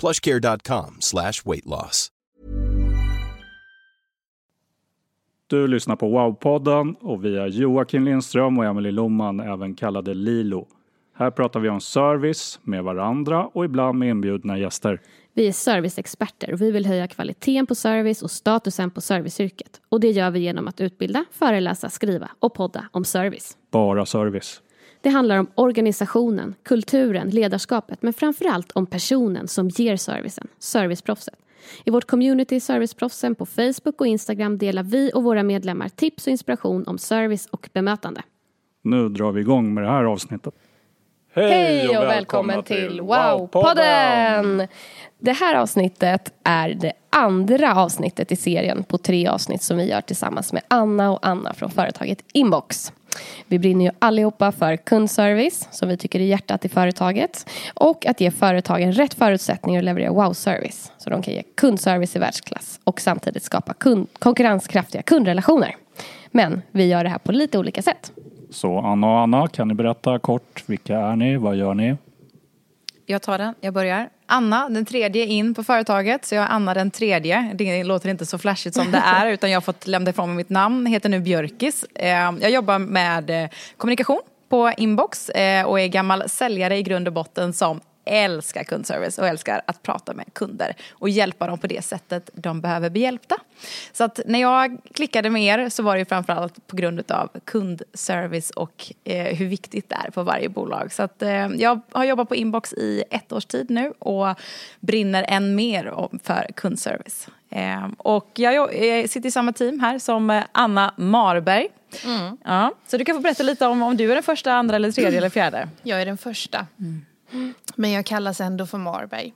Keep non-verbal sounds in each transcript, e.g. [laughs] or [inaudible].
plushcare.com slash weight loss. Du lyssnar på Wow-podden och vi är Joakim Lindström och Emelie Lomman, även kallade Lilo. Här pratar vi om service med varandra och ibland med inbjudna gäster. Vi är serviceexperter och vi vill höja kvaliteten på service och statusen på serviceyrket. Och det gör vi genom att utbilda, föreläsa, skriva och podda om service. Bara service. Det handlar om organisationen, kulturen, ledarskapet men framförallt om personen som ger servicen, serviceproffset. I vårt community Serviceproffsen på Facebook och Instagram delar vi och våra medlemmar tips och inspiration om service och bemötande. Nu drar vi igång med det här avsnittet. Hej och välkommen till Wow-podden! Det här avsnittet är det andra avsnittet i serien på tre avsnitt som vi gör tillsammans med Anna och Anna från företaget Inbox. Vi brinner ju allihopa för kundservice som vi tycker är hjärtat i företaget och att ge företagen rätt förutsättningar att leverera wow-service så de kan ge kundservice i världsklass och samtidigt skapa kund konkurrenskraftiga kundrelationer. Men vi gör det här på lite olika sätt. Så Anna och Anna, kan ni berätta kort, vilka är ni, vad gör ni? Jag tar den, jag börjar. Anna, den tredje in på företaget. Så jag är Anna den tredje. Det låter inte så flashigt som det är [laughs] utan jag har fått lämna ifrån mig mitt namn. Heter nu Björkis. Jag jobbar med kommunikation på Inbox och är gammal säljare i grund och botten som älskar kundservice och älskar att prata med kunder och hjälpa dem på det sättet de behöver bli hjälpta. Så att när jag klickade med er så var det framförallt på grund av kundservice och eh, hur viktigt det är på varje bolag. Så att eh, jag har jobbat på Inbox i ett års tid nu och brinner än mer för kundservice. Eh, och jag, jag sitter i samma team här som Anna Marberg. Mm. Ja, så du kan få berätta lite om om du är den första, andra eller tredje mm. eller fjärde. Jag är den första. Mm. Men jag kallas ändå för Marberg.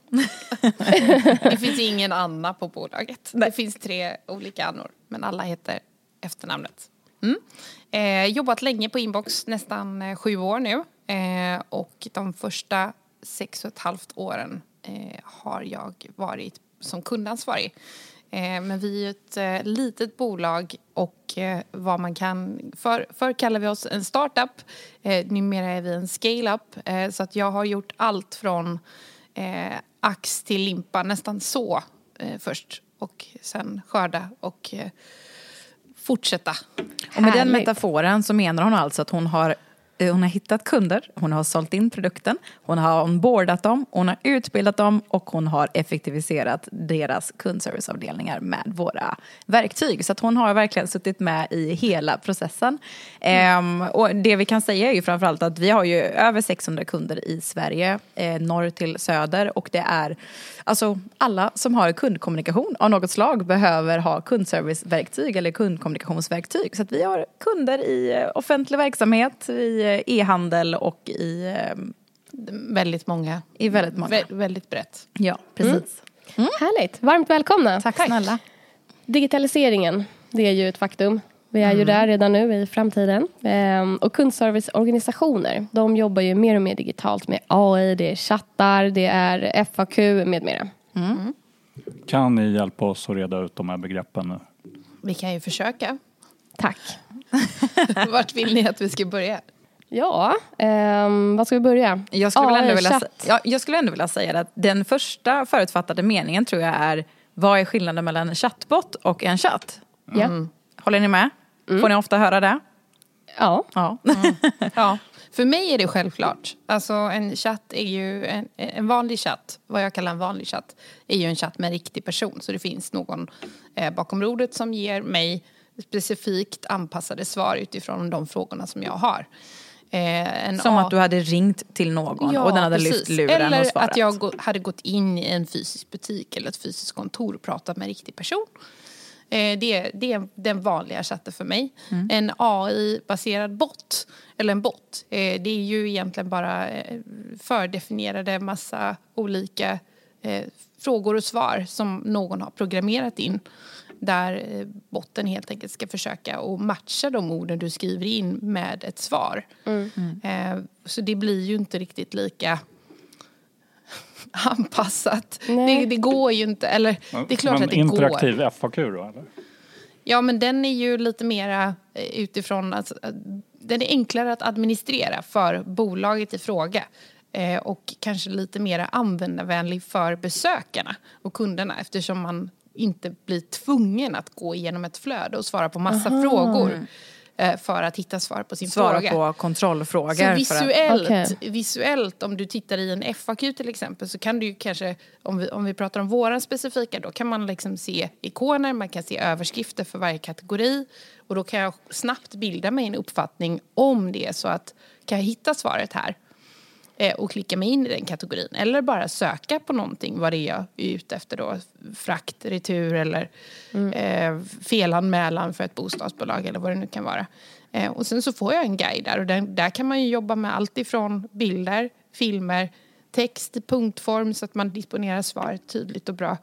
det finns ingen Anna på bolaget. Nej. Det finns tre olika Annor, men alla heter efternamnet. Mm. Eh, jobbat länge på Inbox, nästan eh, sju år nu. Eh, och de första sex och ett halvt åren eh, har jag varit som kundansvarig. Eh, men vi är ett eh, litet bolag och eh, vad man kan... För, förr kallade vi oss en startup. Numera är vi en scale-up. Så att jag har gjort allt från ax till limpa, nästan så först. Och sen skörda och fortsätta. Och med den metaforen så menar hon alltså att hon har Eh, hon har hittat kunder, hon har sålt in produkten, hon har onboardat dem, hon har utbildat dem och hon har effektiviserat deras kundserviceavdelningar med våra verktyg. Så att hon har verkligen suttit med i hela processen. Mm. Um, och det vi kan säga är ju framförallt att vi har ju över 600 kunder i Sverige, eh, norr till söder och det är alltså alla som har kundkommunikation av något slag behöver ha kundserviceverktyg eller kundkommunikationsverktyg. Så att vi har kunder i eh, offentlig verksamhet, i e-handel och i eh, väldigt många. I väldigt många. Vä väldigt brett. Ja, precis. Mm. Mm. Härligt, varmt välkomna. Tack, Tack snälla. Digitaliseringen, det är ju ett faktum. Vi är mm. ju där redan nu i framtiden. Ehm, och kundserviceorganisationer, de jobbar ju mer och mer digitalt med AI, det är chattar, det är FAQ med mera. Mm. Mm. Kan ni hjälpa oss att reda ut de här begreppen nu? Vi kan ju försöka. Tack. [laughs] Vart vill ni att vi ska börja? Ja, um, vad ska vi börja? Jag skulle, AI, ändå vilja, ja, jag skulle ändå vilja säga att den första förutfattade meningen tror jag är vad är skillnaden mellan en chatbot och en chatt? Mm. Håller ni med? Mm. Får ni ofta höra det? Ja. Ja. Mm. [laughs] ja. För mig är det självklart. Alltså en chatt är ju en, en vanlig chatt, vad jag kallar en vanlig chatt, är ju en chatt med en riktig person. Så det finns någon eh, bakom rodret som ger mig specifikt anpassade svar utifrån de frågorna som jag har. Eh, som att du hade ringt till någon ja, och den hade precis. lyft luren eller och svarat. att jag hade gått in i en fysisk butik eller ett fysiskt kontor och pratat med en riktig person. Eh, det, det är den vanliga chatten för mig. Mm. En AI-baserad bot, eller en bot, eh, det är ju egentligen bara eh, fördefinierade massa olika frågor och svar som någon har programmerat in där botten helt enkelt ska försöka att matcha de orden du skriver in med ett svar. Mm. Så det blir ju inte riktigt lika [laughs] anpassat. Det, det, går ju inte. Eller det är klart men att det interaktiv går. FAQ då eller? Ja men den är ju lite mera eh, utifrån att den är enklare att administrera för bolaget i fråga. Eh, och kanske lite mer användarvänlig för besökarna och kunderna eftersom man inte blir tvungen att gå igenom ett flöde och svara på massa Aha. frågor. Eh, för att hitta svar på sin Svara fråga. Svara på kontrollfrågor. Så visuellt, att... okay. visuellt, om du tittar i en FAQ till exempel så kan du ju kanske, om vi, om vi pratar om våran specifika, då kan man liksom se ikoner, man kan se överskrifter för varje kategori och då kan jag snabbt bilda mig en uppfattning om det så att kan jag hitta svaret här? Eh, och klicka mig in i den kategorin. Eller bara söka på någonting, vad det är jag är ute efter då. Frakt, retur eller mm. eh, felanmälan för ett bostadsbolag eller vad det nu kan vara. Eh, och sen så får jag en guide där och där, där kan man ju jobba med allt ifrån bilder, filmer, text i punktform så att man disponerar svaret tydligt och bra.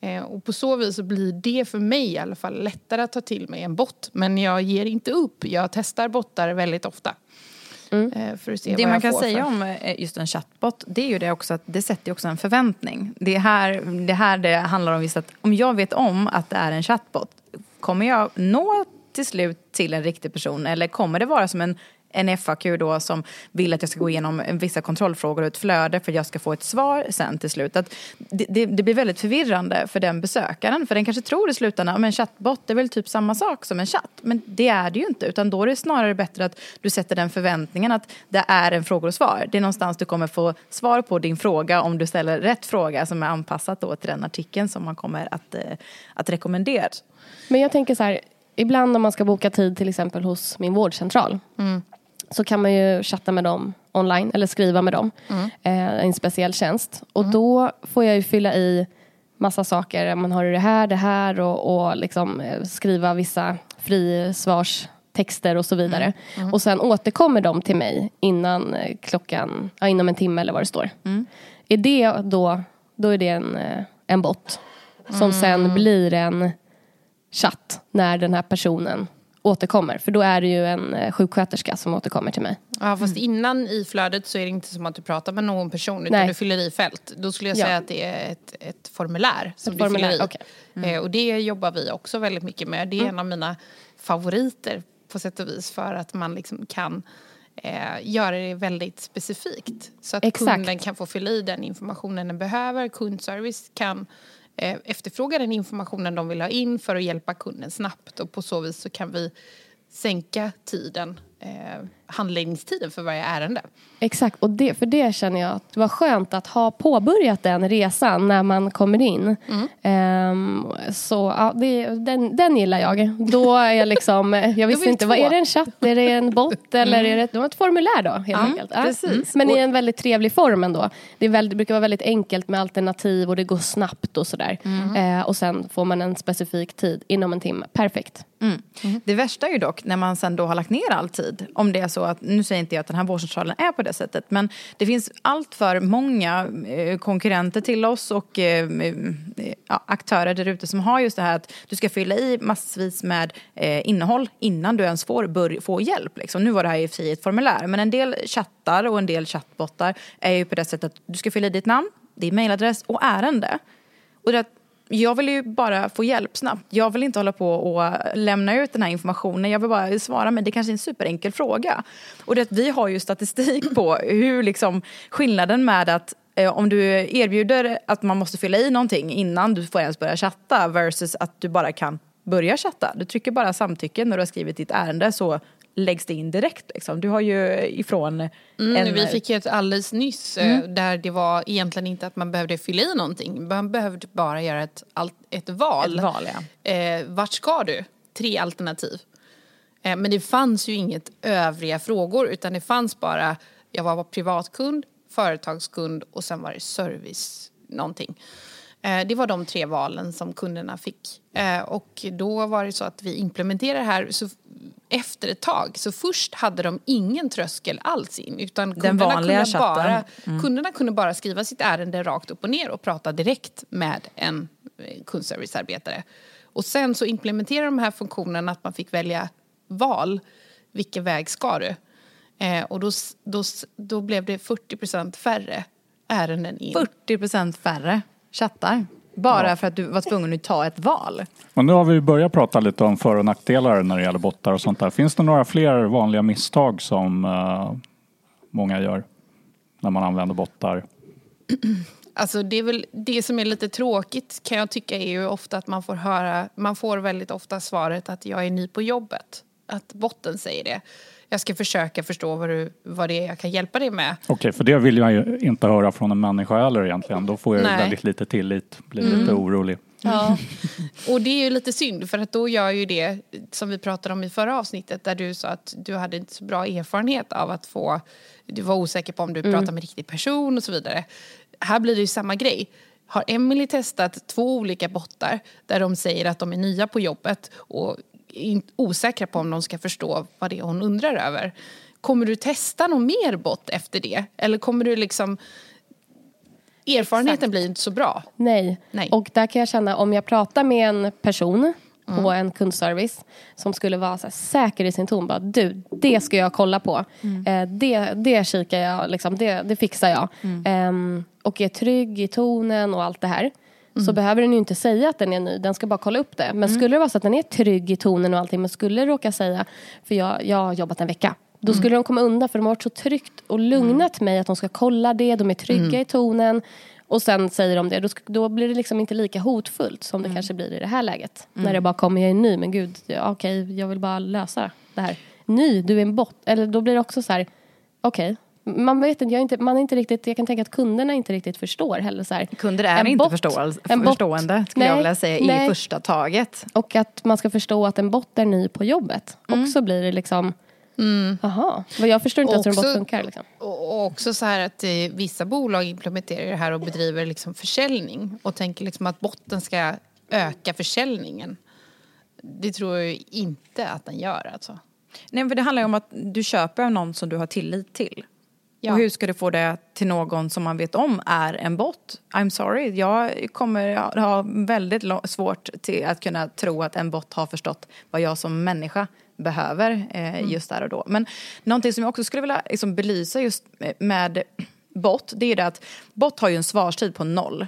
Eh, och på så vis så blir det för mig i alla fall lättare att ta till mig en bot. Men jag ger inte upp, jag testar bottar väldigt ofta. Mm. Eh, för att se det man kan säga för. om eh, just en chatbot det är ju det också att det sätter också en förväntning. Det är här det, här det handlar om just att om jag vet om att det är en chatbot kommer jag nå till slut till en riktig person eller kommer det vara som en en FAQ då som vill att jag ska gå igenom vissa kontrollfrågor och ett flöde för att jag ska få ett svar sen till slut. Att det, det, det blir väldigt förvirrande för den besökaren för den kanske tror i slutändan att en chattbot är väl typ samma sak som en chatt. Men det är det ju inte utan då är det snarare bättre att du sätter den förväntningen att det är en frågor och svar. Det är någonstans du kommer få svar på din fråga om du ställer rätt fråga som är anpassat då till den artikeln som man kommer att, eh, att rekommendera. Men jag tänker så här, ibland om man ska boka tid till exempel hos min vårdcentral mm så kan man ju chatta med dem online eller skriva med dem. Mm. Eh, en speciell tjänst. Och mm. då får jag ju fylla i massa saker. Man har det här, det här och, och liksom eh, skriva vissa frisvarstexter och så vidare. Mm. mm. Och sen återkommer de till mig innan eh, klockan, ja, inom en timme eller vad det står. Mm. Är det då, då är det en, eh, en bot som sen mm. blir en chatt när den här personen återkommer. För då är det ju en eh, sjuksköterska som återkommer till mig. Ja fast innan i flödet så är det inte som att du pratar med någon person utan Nej. du fyller i fält. Då skulle jag säga ja. att det är ett, ett formulär som ett du formulär, fyller i. Okay. Mm. Eh, och det jobbar vi också väldigt mycket med. Det är mm. en av mina favoriter på sätt och vis för att man liksom kan eh, göra det väldigt specifikt. Så att Exakt. kunden kan få fylla i den informationen den behöver. Kundservice kan Eh, Efterfråga den informationen de vill ha in för att hjälpa kunden snabbt. Och på så vis så kan vi sänka tiden eh, handläggningstiden för varje ärende. Exakt, och det, för det känner jag att det var skönt att ha påbörjat den resan när man kommer in. Mm. Um, så ja, det, den, den gillar jag. Då är jag liksom, [laughs] jag visste inte, vad är det en chatt, är det en bott eller mm. är det, det ett formulär då helt ja, enkelt. Ja. Precis. Men i en väldigt trevlig form ändå. Det, är väldigt, det brukar vara väldigt enkelt med alternativ och det går snabbt och sådär. Mm. Uh, och sen får man en specifik tid inom en timme, perfekt. Mm. Mm. Det värsta är ju dock när man sen då har lagt ner all tid. Om det är så att, nu säger inte jag att den här vårdcentralen är på det sättet. Men det finns allt för många eh, konkurrenter till oss och eh, eh, ja, aktörer där ute som har just det här att du ska fylla i massvis med eh, innehåll innan du ens får bör, få hjälp. Liksom. Nu var det här i och för sig ett formulär. Men en del chattar och en del chattbottar är ju på det sättet att du ska fylla i ditt namn, din mailadress och ärende. Och det jag vill ju bara få hjälp snabbt. Jag vill inte hålla på och lämna ut den här informationen. Jag vill bara svara men det kanske är en superenkel fråga. Och det, vi har ju statistik på hur liksom skillnaden med att eh, om du erbjuder att man måste fylla i någonting innan du får ens börja chatta versus att du bara kan börja chatta. Du trycker bara samtycke när du har skrivit ditt ärende så läggs det in direkt liksom? Du har ju ifrån Mm, en... Vi fick ju ett alldeles nyss eh, Mm. där det var egentligen inte att man behövde fylla i någonting. Man behövde bara göra ett, ett val. Ett val, ja. eh, vart ska du? Tre alternativ. Eh, men det fanns ju inget övriga frågor utan det fanns bara jag var privatkund, företagskund och sen var det service någonting. Eh, det var de tre valen som kunderna fick. Eh, och då var det så att vi implementerade det här så efter ett tag. Så först hade de ingen tröskel alls in utan kunderna, kunde chatten. bara, Mm. kunderna kunde bara skriva sitt ärende rakt upp och ner och prata direkt med en eh, kundservicearbetare. Och sen så implementerade de här funktionerna att man fick välja val. Vilken väg ska du? Eh, och då, då, då blev det 40% färre ärenden in. 40% färre chattar. Bara för att du var tvungen att ta ett val. Och nu har vi börjat prata lite om för och nackdelar när det gäller bottar och sånt där. Finns det några fler vanliga misstag som eh, många gör när man använder bottar? [clears throat] Alltså det, är väl, det som är lite tråkigt kan jag tycka är ju ofta att man får höra, man får väldigt ofta svaret att jag är ny på jobbet. Att botten säger det. Jag ska försöka förstå vad, du, vad det är jag kan hjälpa dig med. Okej, för det vill jag ju inte höra från en människa heller egentligen. Då får jag Nej. väldigt lite tillit, blir lite orolig. Ja. Och det är ju lite synd för att då gör ju det som vi pratade om i förra avsnittet där du sa att du hade inte så bra erfarenhet av att få, du var osäker på om du pratade med riktig person och så vidare. Här blir det ju samma grej. Har Emily testat två olika bottar där de säger att de är nya på jobbet och osäkra på om de ska förstå vad det är hon undrar över. Kommer du testa någon mer bot efter det? Eller kommer du liksom... Erfarenheten blir inte så bra. Nej. Nej. Och där kan jag känna om jag pratar med en person på en kundservice som skulle vara så säker i sin ton. Bara, du, det ska jag kolla på. Eh, det, det kikar jag, liksom, det, det fixar jag. Ehm, och är trygg i tonen och allt det här. Så behöver den ju inte säga att den är ny, den ska bara kolla upp det. Men skulle det vara så att den är trygg i tonen och allting, men skulle råka säga, för jag, jag har jobbat en vecka. Då skulle de komma undan för de har varit så tryggt och lugnat mig att de ska kolla det, de är trygga i tonen. Och sen säger de det, då, då blir det liksom inte lika hotfullt som det kanske blir i det här läget. När det bara kommer, jag är ny, men gud, ja, okej, jag vill bara lösa det här. Ny, du är en bot. Eller då blir det också så här, okej. Man vet inte, jag är inte, man är inte riktigt, jag kan tänka att kunderna inte riktigt förstår heller så här. Kunder är En inte bot- förstå- en bot- förstående skulle jag Nej, vilja säga nej. i första taget. Och att man ska förstå att en bot är ny på jobbet. Mm. Och så blir det liksom, jaha, men jag förstår inte ens hur en bot Också- funkar. Liksom. Och och också så här att eh, vissa bolag implementerar det här och bedriver liksom försäljning och tänker liksom att botten ska öka försäljningen. Det tror jag inte att den gör alltså. Nej, för det handlar ju om att du köper av någon som du har tillit till. Ja. Och hur ska du få det till någon som man vet om är en bot? I'm sorry, jag kommer ha väldigt svårt till att kunna tro att en bot har förstått vad jag som människa behöver eh, just där och då. Men någonting som jag också skulle vilja liksom, belysa just med bot, det är det att bot har ju en svarstid på noll.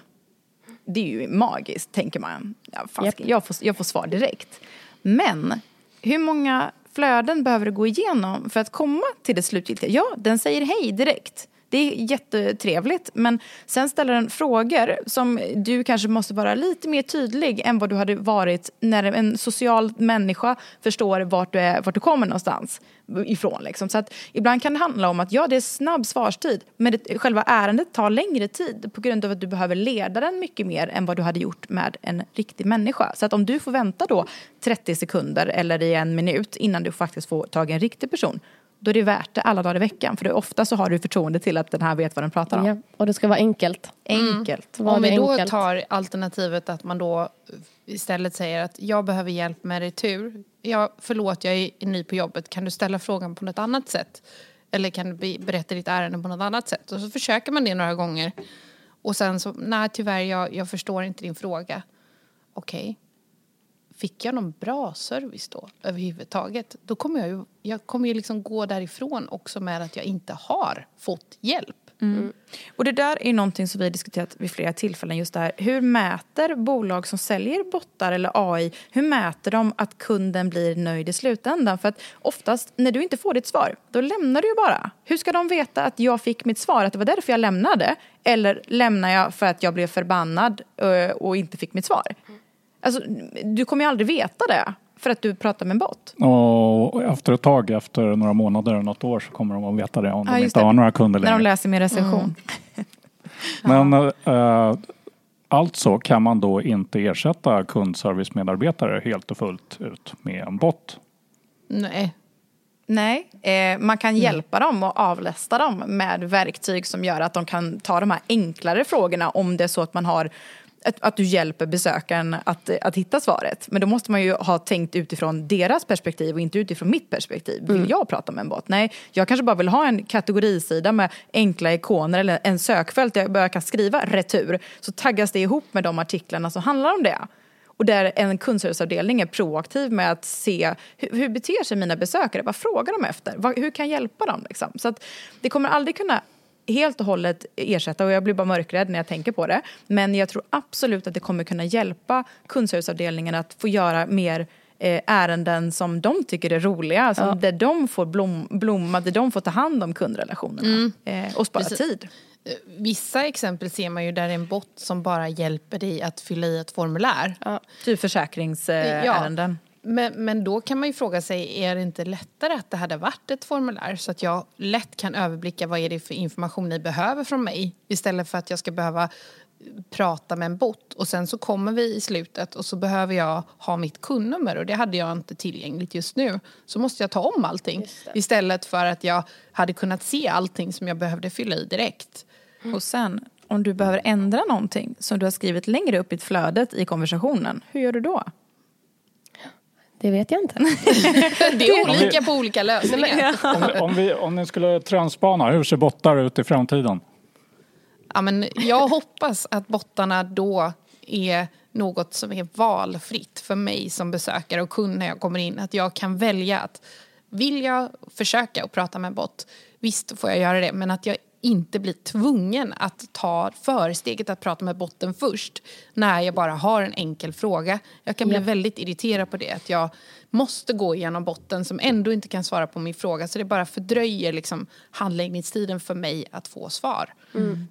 Det är ju magiskt, tänker man. Ja, fasiken, jag, får, jag får svar direkt. Men hur många flöden behöver du gå igenom för att komma till det slutgiltiga? Ja, den säger hej direkt. Det är jättetrevligt, men sen ställer den frågor som du kanske måste vara lite mer tydlig än vad du hade varit när en social människa förstår vart du, är, vart du kommer någonstans ifrån. Liksom. Så att ibland kan det handla om att ja, det är snabb svarstid, men det, själva ärendet tar längre tid på grund av att du behöver leda den mycket mer än vad du hade gjort med en riktig människa. Så att om du får vänta då 30 sekunder eller i en minut innan du faktiskt får tag i en riktig person, då är det värt det alla dagar i veckan. För det, ofta så har du förtroende till att den här vet vad den pratar om. Ja, och det ska vara enkelt. Enkelt. Var Om vi då enkelt. tar alternativet att man då istället säger att jag behöver hjälp med retur. Ja, förlåt, jag är ny på jobbet. Kan du ställa frågan på något annat sätt? Eller kan du be- berätta ditt ärende på något annat sätt? Och så försöker man det några gånger. Och sen så, nej tyvärr, jag, jag förstår inte din fråga. Okej. Fick jag någon bra service då överhuvudtaget? Då kommer jag ju, jag kommer ju liksom gå därifrån också med att jag inte har fått hjälp. Och det där är någonting som vi har diskuterat vid flera tillfällen. Just det här. Hur mäter bolag som säljer bottar eller AI, hur mäter de att kunden blir nöjd i slutändan? För att oftast när du inte får ditt svar, då lämnar du ju bara. Hur ska de veta att jag fick mitt svar, att det var därför jag lämnade? Eller lämnar jag för att jag blev förbannad och inte fick mitt svar? Alltså, du kommer ju aldrig veta det. för att du pratar med en bot. Och efter ett tag, efter några månader, något år, så kommer de att veta det om Ja, de inte det. har några kunder När längre. de läser min recension. [laughs] Men eh, alltså kan man då inte ersätta kundservicemedarbetare helt och fullt ut med en bot. Nej. Nej, eh, man kan hjälpa dem och avlasta dem med verktyg som gör att de kan ta de här enklare frågorna om det är så att man har att, att du hjälper besökaren att, att hitta svaret. Men då måste man ju ha tänkt utifrån deras perspektiv och inte utifrån mitt perspektiv. Vill jag prata med en bot? Nej, jag kanske bara vill ha en kategorisida med enkla ikoner eller en sökfält där jag bara kan skriva retur. Så taggas det ihop med de artiklarna som handlar om det. Och där en kundserviceavdelning är proaktiv med att se hur, hur beter sig mina besökare, vad frågar de efter, vad, hur kan jag hjälpa dem? Liksom? Så att det kommer aldrig kunna helt och hållet ersätta och jag blir bara mörkrädd när jag tänker på det. Men jag tror absolut att det kommer kunna hjälpa kundserviceavdelningen att få göra mer eh, ärenden som de tycker är roliga, som där de får blom, blomma, där de får ta hand om kundrelationerna eh, och spara Precis. tid. Eh, Vissa exempel ser man ju där det är en bot som bara hjälper dig att fylla i ett formulär. Typ försäkringsärenden. Men, men då kan man ju fråga sig, är det inte lättare att det hade varit ett formulär så att jag lätt kan överblicka vad är det för information ni behöver från mig istället för att jag ska behöva prata med en bot och sen så kommer vi i slutet och så behöver jag ha mitt kundnummer och det hade jag inte tillgängligt just nu. Så måste jag ta om allting istället för att jag hade kunnat se allting som jag behövde fylla i direkt. Och sen, om du behöver ändra någonting som du har skrivit längre upp i flödet i konversationen, hur gör du då? Det vet jag inte. [laughs] Det är olika på olika lösningar. Om, vi- om, vi, om ni skulle trendspana, hur ser bottar ut i framtiden? Ja, men jag hoppas att bottarna då är något som är valfritt för mig som besökare och kund när jag kommer in. Att jag kan välja att vill jag försöka att prata med en bot, visst får jag göra det. Men att jag inte blir tvungen att ta försteget att prata med botten först när jag bara har en enkel fråga. Jag kan bli väldigt irriterad på det. Att jag måste gå igenom botten som ändå inte kan svara på min fråga. Så det bara fördröjer liksom handläggningstiden för mig att få svar.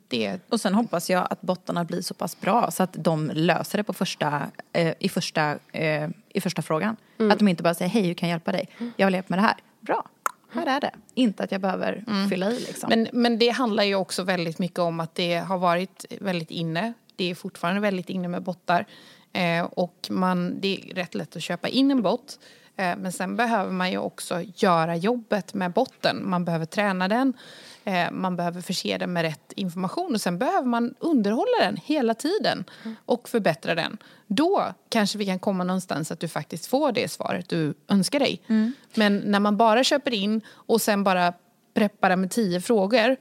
Det, Och sen hoppas jag att bottarna blir så pass bra så att de löser det på första, eh, i, första, eh, i första frågan. Att de inte bara säger hej, hur kan jag hjälpa dig? Jag vill hjälpa med det här. Bra, här är det. Inte att jag behöver fylla i liksom. Men, men det handlar ju också väldigt mycket om att det har varit väldigt inne. Det är fortfarande väldigt inne med bottar. Eh, och man, det är rätt lätt att köpa in en bot. Eh, men sen behöver man ju också göra jobbet med botten. Man behöver träna den. Eh, man behöver förse den med rätt information. Och sen behöver man underhålla den hela tiden. Och förbättra den. Då kanske vi kan komma någonstans att du faktiskt får det svaret du önskar dig. Men när man bara köper in och sen bara preppar den med tio frågor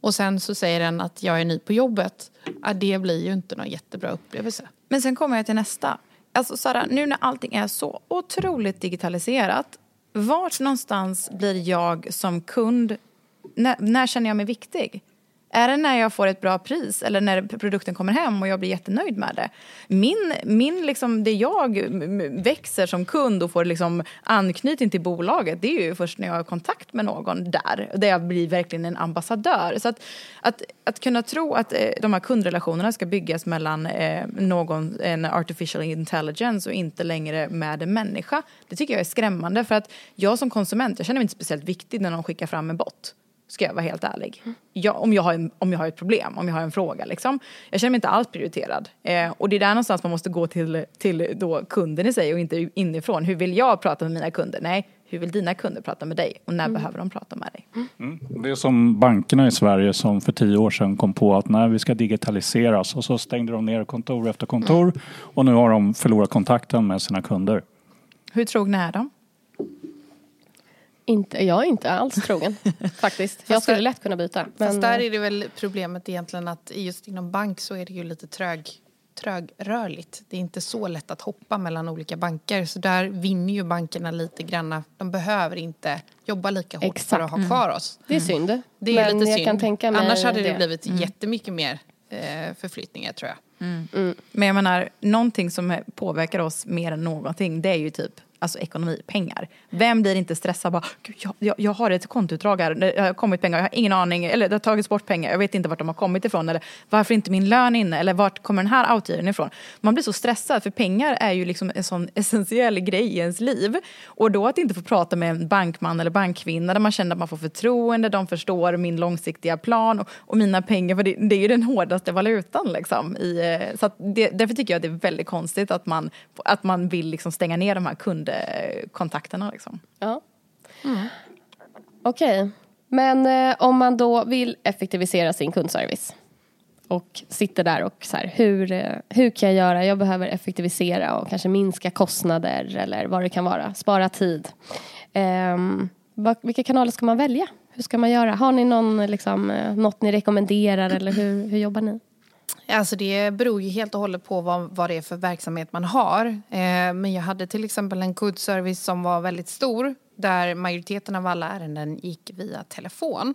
och sen så säger den att jag är ny på jobbet. Det blir ju inte någon jättebra upplevelse. Men sen kommer jag till nästa. Alltså Sara, nu när allting är så otroligt digitaliserat, vart någonstans blir jag som kund, när, när känner jag mig viktig? Är det när jag får ett bra pris eller när produkten kommer hem och jag blir jättenöjd med det? Min, min liksom, det jag växer som kund och får liksom anknytning till bolaget, det är ju först när jag har kontakt med någon där, där jag blir verkligen en ambassadör. Så att, att, att kunna tro att eh, de här kundrelationerna ska byggas mellan eh, någon, en artificial intelligence och inte längre med en människa, det tycker jag är skrämmande. För att jag som konsument, jag känner mig inte speciellt viktig när någon skickar fram en bot. Ska jag vara helt ärlig. Jag, om, jag har en, om jag har ett problem, om jag har en fråga. Liksom. Jag känner mig inte alls prioriterad. Eh, och det är där någonstans man måste gå till, till då kunden i sig och inte inifrån. Hur vill jag prata med mina kunder? Nej, hur vill dina kunder prata med dig? Och när behöver de prata med dig? Det är som bankerna i Sverige som för tio år sedan kom på att när vi ska digitaliseras och så stängde de ner kontor efter kontor och nu har de förlorat kontakten med sina kunder. Hur trogna är de? Inte, jag är inte alls trogen [laughs] faktiskt. Jag skulle lätt kunna byta. Fast Men, där är det väl problemet egentligen att just inom bank så är det ju lite trög, trögrörligt. Det är inte så lätt att hoppa mellan olika banker. Så där vinner ju bankerna lite granna. De behöver inte jobba lika hårt Exakt. för att ha kvar oss. det är synd. Det är men lite jag synd. kan tänka mig Annars hade det, det. blivit jättemycket mer eh, förflyttningar tror jag. Men jag menar, någonting som påverkar oss mer än någonting, det är ju typ alltså ekonomi, pengar. Vem blir inte stressad bara, jag, jag, jag har ett kontoutdrag här, det har kommit pengar, jag har ingen aning, eller det har tagits bort pengar, jag vet inte vart de har kommit ifrån, eller varför inte min lön inne, eller vart kommer den här outgiven ifrån? Man blir så stressad, för pengar är ju liksom en sån essentiell grej i ens liv. Och då att inte få prata med en bankman eller bankkvinna där man känner att man får förtroende, de förstår min långsiktiga plan och, och mina pengar, för det, det, är ju den hårdaste valutan liksom. I, eh, så det, därför tycker jag att det är väldigt konstigt att man, att man vill liksom stänga ner de här kunderna kundkontakterna. Liksom. Ja. Mm. Okej, okay. men eh, om man då vill effektivisera sin kundservice och sitter där och så här, hur, eh, hur kan jag göra? Jag behöver effektivisera och kanske minska kostnader eller vad det kan vara, spara tid. Um, vad, vilka kanaler ska man välja? Hur ska man göra? Har ni någon, liksom, eh, något ni rekommenderar eller hur, hur jobbar ni? Alltså det beror ju helt och hållet på vad, vad det är för verksamhet man har. Eh, men jag hade till exempel en kundservice som var väldigt stor där majoriteten av alla ärenden gick via telefon.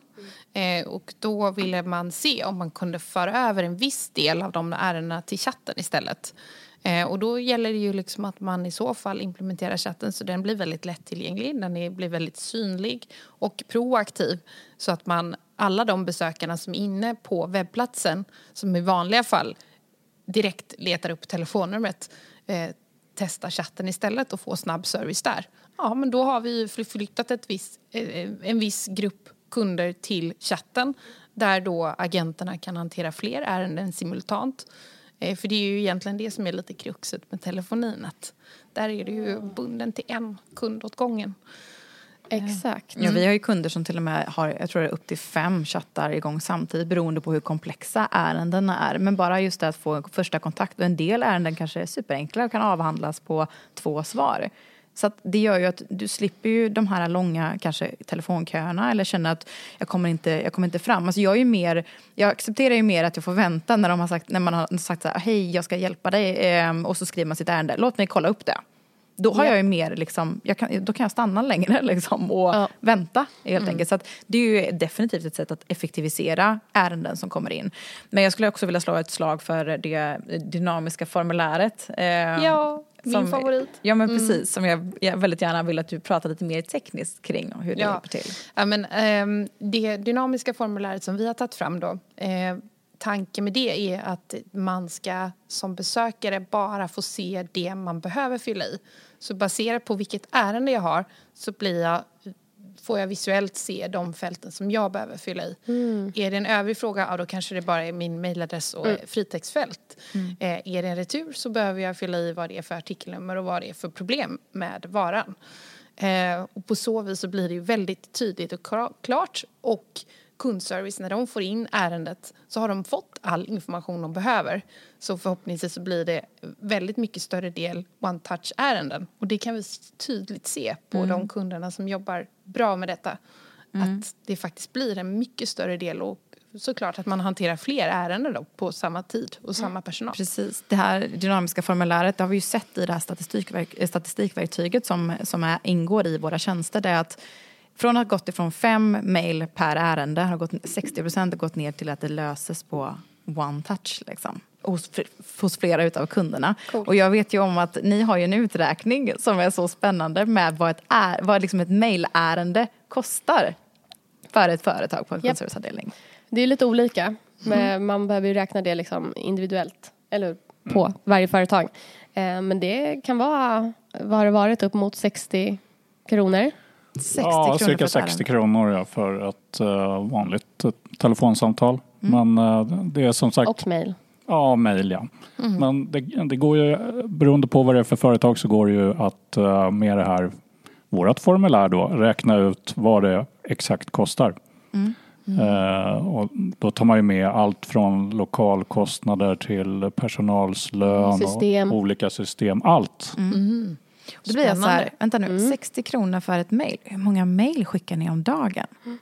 Eh, och då ville man se om man kunde föra över en viss del av de ärendena till chatten istället. Eh, och då gäller det ju liksom att man i så fall implementerar chatten så den blir väldigt lättillgänglig, den blir väldigt synlig och proaktiv så att man, alla de besökarna som är inne på webbplatsen som i vanliga fall direkt letar upp telefonnumret eh, testar chatten istället och får snabb service där. Ja, men då har vi flyttat ett viss, eh, en viss grupp kunder till chatten där då agenterna kan hantera fler ärenden simultant. Eh, för det är ju egentligen det som är lite kruxet med telefonin. Att där är du ju bunden till en kund åt gången. Exakt. Mm. Ja, vi har ju kunder som till och med har jag tror det är upp till fem chattar igång samtidigt beroende på hur komplexa ärendena är. Men bara just det att få första kontakt. En del ärenden kanske är superenkla och kan avhandlas på två svar. Så det gör ju att du slipper ju de här långa kanske telefonköerna eller känna att jag kommer inte, jag kommer inte fram. Alltså jag, är mer, jag accepterar ju mer att jag får vänta när, de har sagt, när man har sagt så här, hej jag ska hjälpa dig ehm, och så skriver man sitt ärende, låt mig kolla upp det. Då har jag ju mer liksom, jag kan, då kan jag stanna längre [laughs] liksom och ja. vänta helt mm. enkelt. Så det är ju definitivt ett sätt att effektivisera ärenden som kommer in. Men jag skulle också vilja slå ett slag för det dynamiska formuläret. Eh, ja, min som, favorit. Ja men mm. precis, som jag, jag, väldigt gärna vill att du pratar lite mer tekniskt kring hur det ja. hjälper till. Ja, men, eh, det dynamiska formuläret som vi har tagit fram då eh, tanken med det är att man ska som besökare bara få se det man behöver fylla i. Så baserat på vilket ärende jag har så blir jag, får jag visuellt se de fälten som jag behöver fylla i. Mm. Är det en övrig fråga, ja, då kanske det bara är min mejladress och mm. fritextfält. Mm. Eh, är det en retur så behöver jag fylla i vad det är för artikelnummer och vad det är för problem med varan. Eh, och på så vis så blir det ju väldigt tydligt och klart och kundservice, när de får in ärendet så har de fått all information de behöver. Så förhoppningsvis så blir det väldigt mycket större del one-touch-ärenden. Och det kan vi tydligt se på mm. de kunderna som jobbar bra med detta. Mm. Att det faktiskt blir en mycket större del och såklart att man hanterar fler ärenden då på samma tid och samma personal. Precis. Det här dynamiska formuläret det har vi ju sett i det här statistikverk statistikverktyget som, som är, ingår i våra tjänster. Det är att från att ha gått ifrån fem mejl per ärende har gått, 60 procent gått ner till att det löses på one touch. Liksom hos, hos flera utav kunderna. Cool. Och jag vet ju om att ni har ju en uträkning som är så spännande med vad ett, är, vad liksom ett mejlärende kostar för ett företag på en yep. kundserviceavdelning. Det är lite olika. Men mm. Man behöver ju räkna det liksom individuellt, eller på mm. varje företag. Eh, men det kan vara, vad har det varit, upp mot 60 kronor 60 ja, kronor cirka 60 kronor ja, för ett uh, vanligt uh, telefonsamtal. Mm. Men uh, det är som sagt... Och mejl. Ja, mejl ja. Mm. Men det, det, går ju, beroende på vad det är för företag så går det ju att uh, med det här, vårt formulär då, räkna ut vad det exakt kostar. Mm. Uh, och då tar man ju med allt från lokalkostnader till personalslön system. och olika system. Allt. Mm. Då blir jag så här, vänta nu, mm. 60 kronor för ett mejl. Hur många mejl skickar ni om dagen? Mm.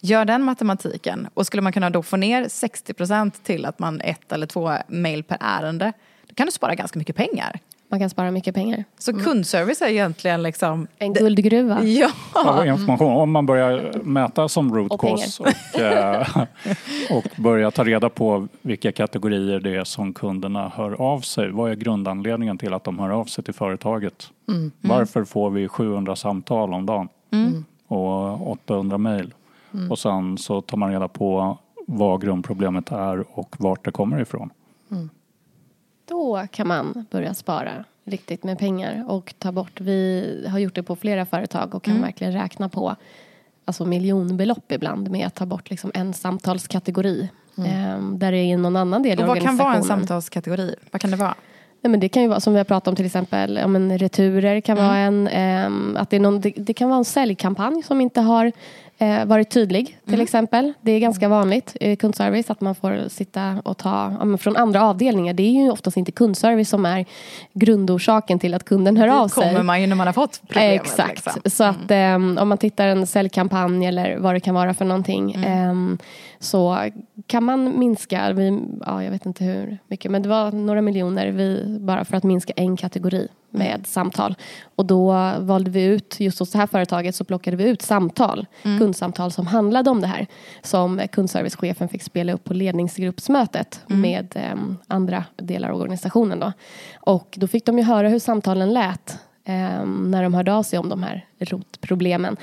Gör den matematiken. Och skulle man kunna då få ner 60 procent till att man ett eller två mejl per ärende. Då kan du spara ganska mycket pengar. Man kan spara mycket pengar. Så kundservice är egentligen liksom... En guldgruva. [laughs] Ja. av information. Om man börjar mäta som root Och cause och, eh, [laughs] och börjar ta reda på vilka kategorier det är som kunderna hör av sig. Vad är grundanledningen till att de hör av sig till företaget? Varför får vi 700 samtal om dagen och 800 mejl? Och sen så tar man reda på vad grundproblemet är och vart det kommer ifrån. Då kan man börja spara riktigt med pengar och ta bort. Vi har gjort det på flera företag och kan verkligen räkna på alltså miljonbelopp ibland med att ta bort liksom en samtalskategori. Ehm, där det är någon annan del Och i vad kan organisationen. vara en samtalskategori? Vad kan det vara? Nej, men det kan ju vara som vi har pratat om till exempel, ja, men returer kan vara en, ehm, att det, är någon, det, det kan vara en säljkampanj som inte har eh, varit tydlig till exempel. Det är ganska vanligt i kundservice att man får sitta och ta ja, men från andra avdelningar. Det är ju oftast inte kundservice som är grundorsaken till att kunden hör av Dit kommer sig. man ju när man har fått problemet. Exakt. Liksom. Så att ehm, om man tittar en säljkampanj eller vad det kan vara för någonting ehm, så kan man minska, vi, ja, jag vet inte hur mycket, men det var några miljoner vi, bara för att minska en kategori med samtal. Och då valde vi ut, just hos det här företaget så plockade vi ut samtal, kundsamtal som handlade om det här. Som kundservicechefen fick spela upp på ledningsgruppsmötet med ehm, andra delar av organisationen. Då. Och då fick de ju höra hur samtalen lät ehm, när de hörde av sig om de här rotproblemen.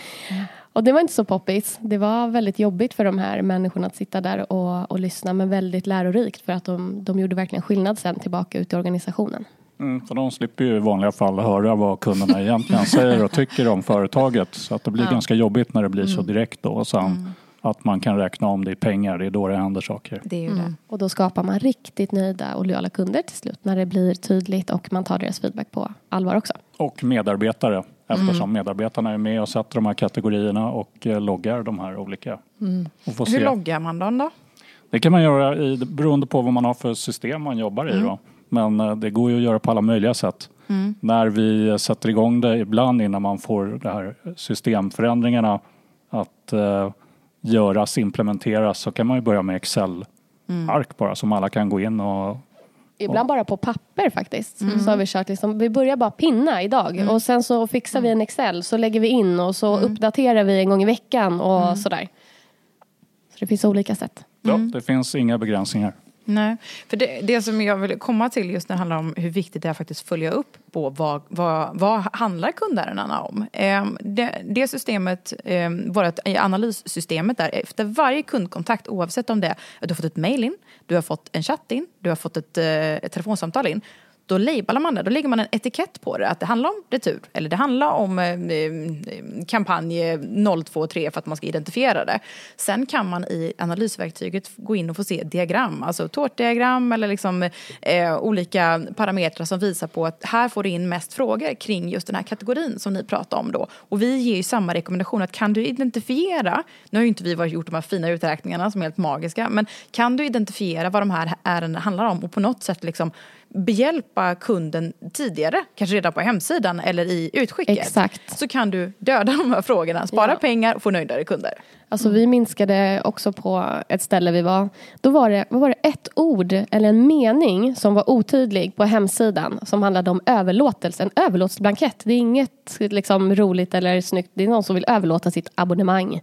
Och det var inte så poppis. Det var väldigt jobbigt för de här människorna att sitta där och, och lyssna men väldigt lärorikt för att de, de gjorde verkligen skillnad sen tillbaka ut i organisationen. Mm, för de slipper ju i vanliga fall höra vad kunderna egentligen säger och tycker om företaget. Så att det blir ganska jobbigt när det blir så direkt då. Och sen att man kan räkna om det i pengar, det är då det händer saker. Det är ju det. Och då skapar man riktigt nöjda och lojala kunder till slut när det blir tydligt och man tar deras feedback på allvar också. Och medarbetare eftersom medarbetarna är med och sätter de här kategorierna och eh, loggar de här olika. Får Hur se. loggar man dem då? Det kan man göra i, beroende på vad man har för system man jobbar i. Då. Men eh, det går ju att göra på alla möjliga sätt. När vi sätter igång det ibland innan man får de här systemförändringarna att eh, göras, implementeras så kan man ju börja med Excel-ark bara som alla kan gå in och Ibland bara på papper faktiskt. Så har vi kört liksom, vi börjar bara pinna idag och sen så fixar vi en Excel så lägger vi in och så uppdaterar vi en gång i veckan och sådär. Så det finns olika sätt. ja, det finns inga begränsningar. Nej, för det, det som jag vill komma till just när det handlar om hur viktigt det är att faktiskt följa upp på vad, vad, vad handlar kundärendena om. Eh, det, det systemet, ehm, eh, vårt analyssystemet där, efter varje kundkontakt oavsett om det är att du har fått ett mail in, du har fått en chatt in, du har fått ett, eh, ett telefonsamtal in, då labelar man det, då lägger man en etikett på det att det handlar om retur eller det handlar om eh, eh kampanj eh, 023 för att man ska identifiera det. Sen kan man i analysverktyget gå in och få se diagram, alltså tårtdiagram eller liksom, eh, olika parametrar som visar på att här får du in mest frågor kring just den här kategorin som ni pratar om då. Och vi ger ju samma rekommendation att kan du identifiera, nu har ju inte vi varit gjort de här fina uträkningarna som är helt magiska, men kan du identifiera vad de här ärendena handlar om och på något sätt liksom behjälpa kunden tidigare, kanske redan på hemsidan eller i utskicket. Exakt. Så kan du döda de här frågorna, spara Ja. pengar och få nöjdare kunder. Alltså vi minskade också på ett ställe vi var. Då var det, var det ett ord eller en mening som var otydlig på hemsidan som handlade om överlåtelse. En överlåtelseblankett. Det är inget liksom, roligt eller snyggt. Det är någon som vill överlåta sitt abonnemang.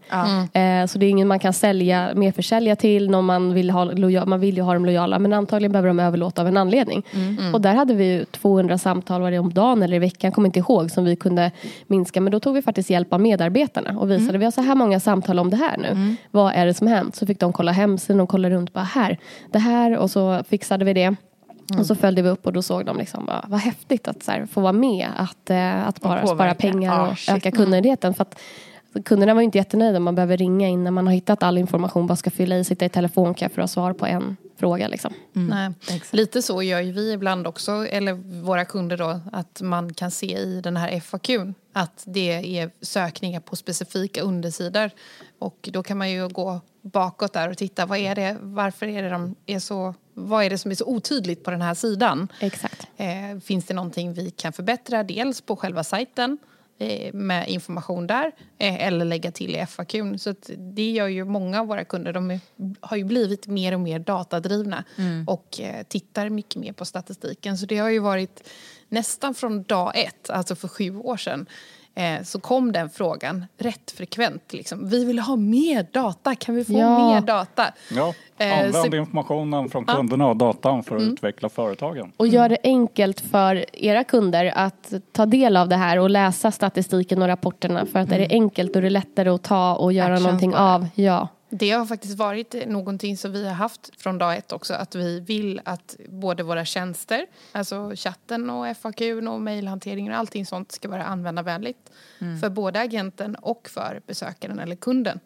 Eh, så det är ingen man kan sälja, merförsälja till. Någon man, vill ha lojal, man vill ju ha dem lojala men antagligen behöver de överlåta av en anledning. Och där hade vi ju 200 samtal var det om dagen eller i veckan, kommer inte ihåg, som vi kunde minska. Men då tog vi faktiskt hjälp av medarbetarna och visade vi har så här många samtal om det här nu. Vad är det som hänt? Så fick de kolla hemsidan och kolla runt bara här, det här och så fixade vi det. Och så följde vi upp och då såg de liksom bara, vad häftigt att så här, få vara med, att, eh, att bara spara pengar och Ah, öka kundnöjdheten. För att kunderna var ju inte jättenöjda, man behöver ringa in när man har hittat all information, bara ska fylla i, sitta i telefonkö för att ha svar på en fråga. Liksom. Nej. Lite så gör ju vi ibland också, eller våra kunder då, att man kan se i den här FAQn att det är sökningar på specifika undersidor. Och då kan man ju gå bakåt där och titta, vad är det, varför är det de är så, vad är det som är så otydligt på den här sidan? Exakt. Eh, finns det någonting vi kan förbättra? Dels på själva sajten med information där eh, eller lägga till i FAQ. Så det gör ju många av våra kunder. De är, har ju blivit mer och mer datadrivna mm. och eh, tittar mycket mer på statistiken. Så det har ju varit nästan från dag ett, alltså för sju år sedan, eh, så kom den frågan rätt frekvent. Liksom. Vi vill ha mer data, kan vi få ja. mer data? Ja, eh, använd så... informationen från kunderna och datan för att mm. utveckla företagen. Och gör det enkelt för era kunder att ta del av det här och läsa statistiken och rapporterna för att mm. är det enkelt och det är lättare att ta och göra Action någonting av. Ja. Det har faktiskt varit någonting som vi har haft från dag ett också. Att vi vill att både våra tjänster, alltså chatten och FAQ och mejlhanteringen och allting sånt ska vara användarvänligt. Mm. För både agenten och för besökaren eller kunden.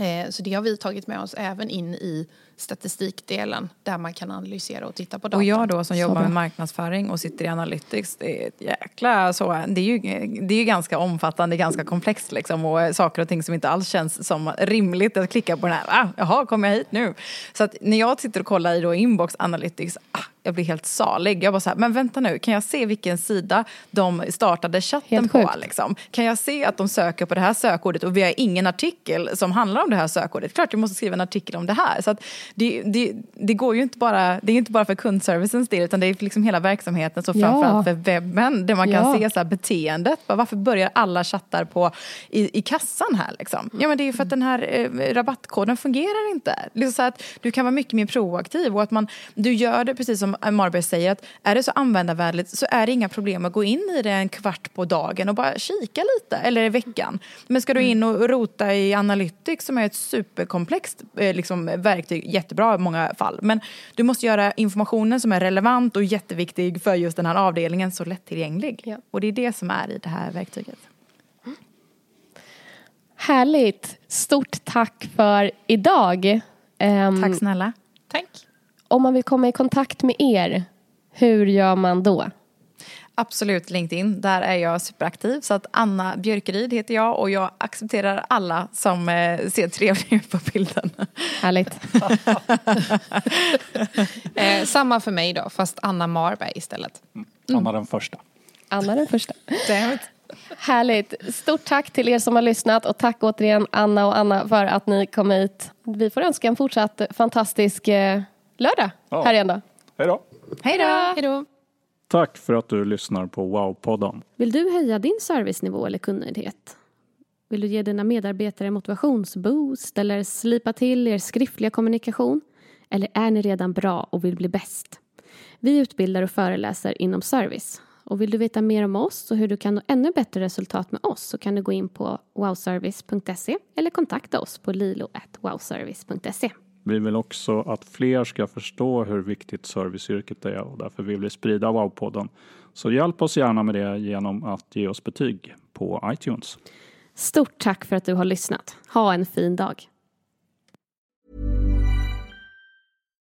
Eh, så det har vi tagit med oss även in i statistikdelen där man kan analysera och titta på data. Och jag då som jobbar med marknadsföring och sitter i Analytics, det är ett jäkla så, det är ju, det är ju ganska omfattande, ganska komplext liksom och saker och ting som inte alls känns som rimligt att klicka på den här, ah, jaha, kommer jag hit nu? Så att när jag sitter och kollar i då inbox Analytics, ah, jag blir helt salig. Jag bara så här, men vänta nu, kan jag se vilken sida de startade chatten på? Liksom? Kan jag se att de söker på det här sökordet och vi har ingen artikel som handlar om det här sökordet? Klart jag måste skriva en artikel om det här. Så det, det, det går ju inte bara, det är inte bara för kundservicens del utan det är liksom hela verksamheten, så framförallt ja. för webben där man kan ja. se så beteendet. Varför börjar alla chattar på i, i kassan här liksom? Ja men det är ju för att den här eh, rabattkoden fungerar inte. Liksom så att du kan vara mycket mer proaktiv och att man, du gör det precis som Marberg säger att är det så användarvänligt så är det inga problem att gå in i det en kvart på dagen och bara kika lite eller i veckan. Men ska du in och rota i Analytics som är ett superkomplext eh, liksom, verktyg, jättebra i många fall. Men du måste göra informationen som är relevant och jätteviktig för just den här avdelningen så lättillgänglig. Ja. Och det är det som är i det här verktyget. Mm. Härligt! Stort tack för idag. Um, tack snälla. Tack om man vill komma i kontakt med er, hur gör man då? Absolut LinkedIn, där är jag superaktiv. Så att Anna Björkeryd heter jag och jag accepterar alla som eh, ser trevliga ut på bilden. Härligt. [laughs] eh, samma för mig då, fast Anna Marberg istället. Mm. Anna den första. Anna den första. Härligt. Stort tack till er som har lyssnat och tack återigen Anna och Anna för att ni kom hit. Vi får önska en fortsatt fantastisk eh, lördag ja. här igen då. Hej då. Hej då. Tack för att du lyssnar på Wow-podden. Vill du höja din servicenivå eller kundnöjdhet? Vill du ge dina medarbetare motivationsboost eller slipa till er skriftliga kommunikation? Eller är ni redan bra och vill bli bäst? Vi utbildar och föreläser inom service. Och vill du veta mer om oss och hur du kan nå ännu bättre resultat med oss så kan du gå in på wowservice.se eller kontakta oss på lilo.wowservice.se. Vi vill också att fler ska förstå hur viktigt serviceyrket är och därför vill vi sprida Wow-podden. Så hjälp oss gärna med det genom att ge oss betyg på iTunes. Stort tack för att du har lyssnat. Ha en fin dag.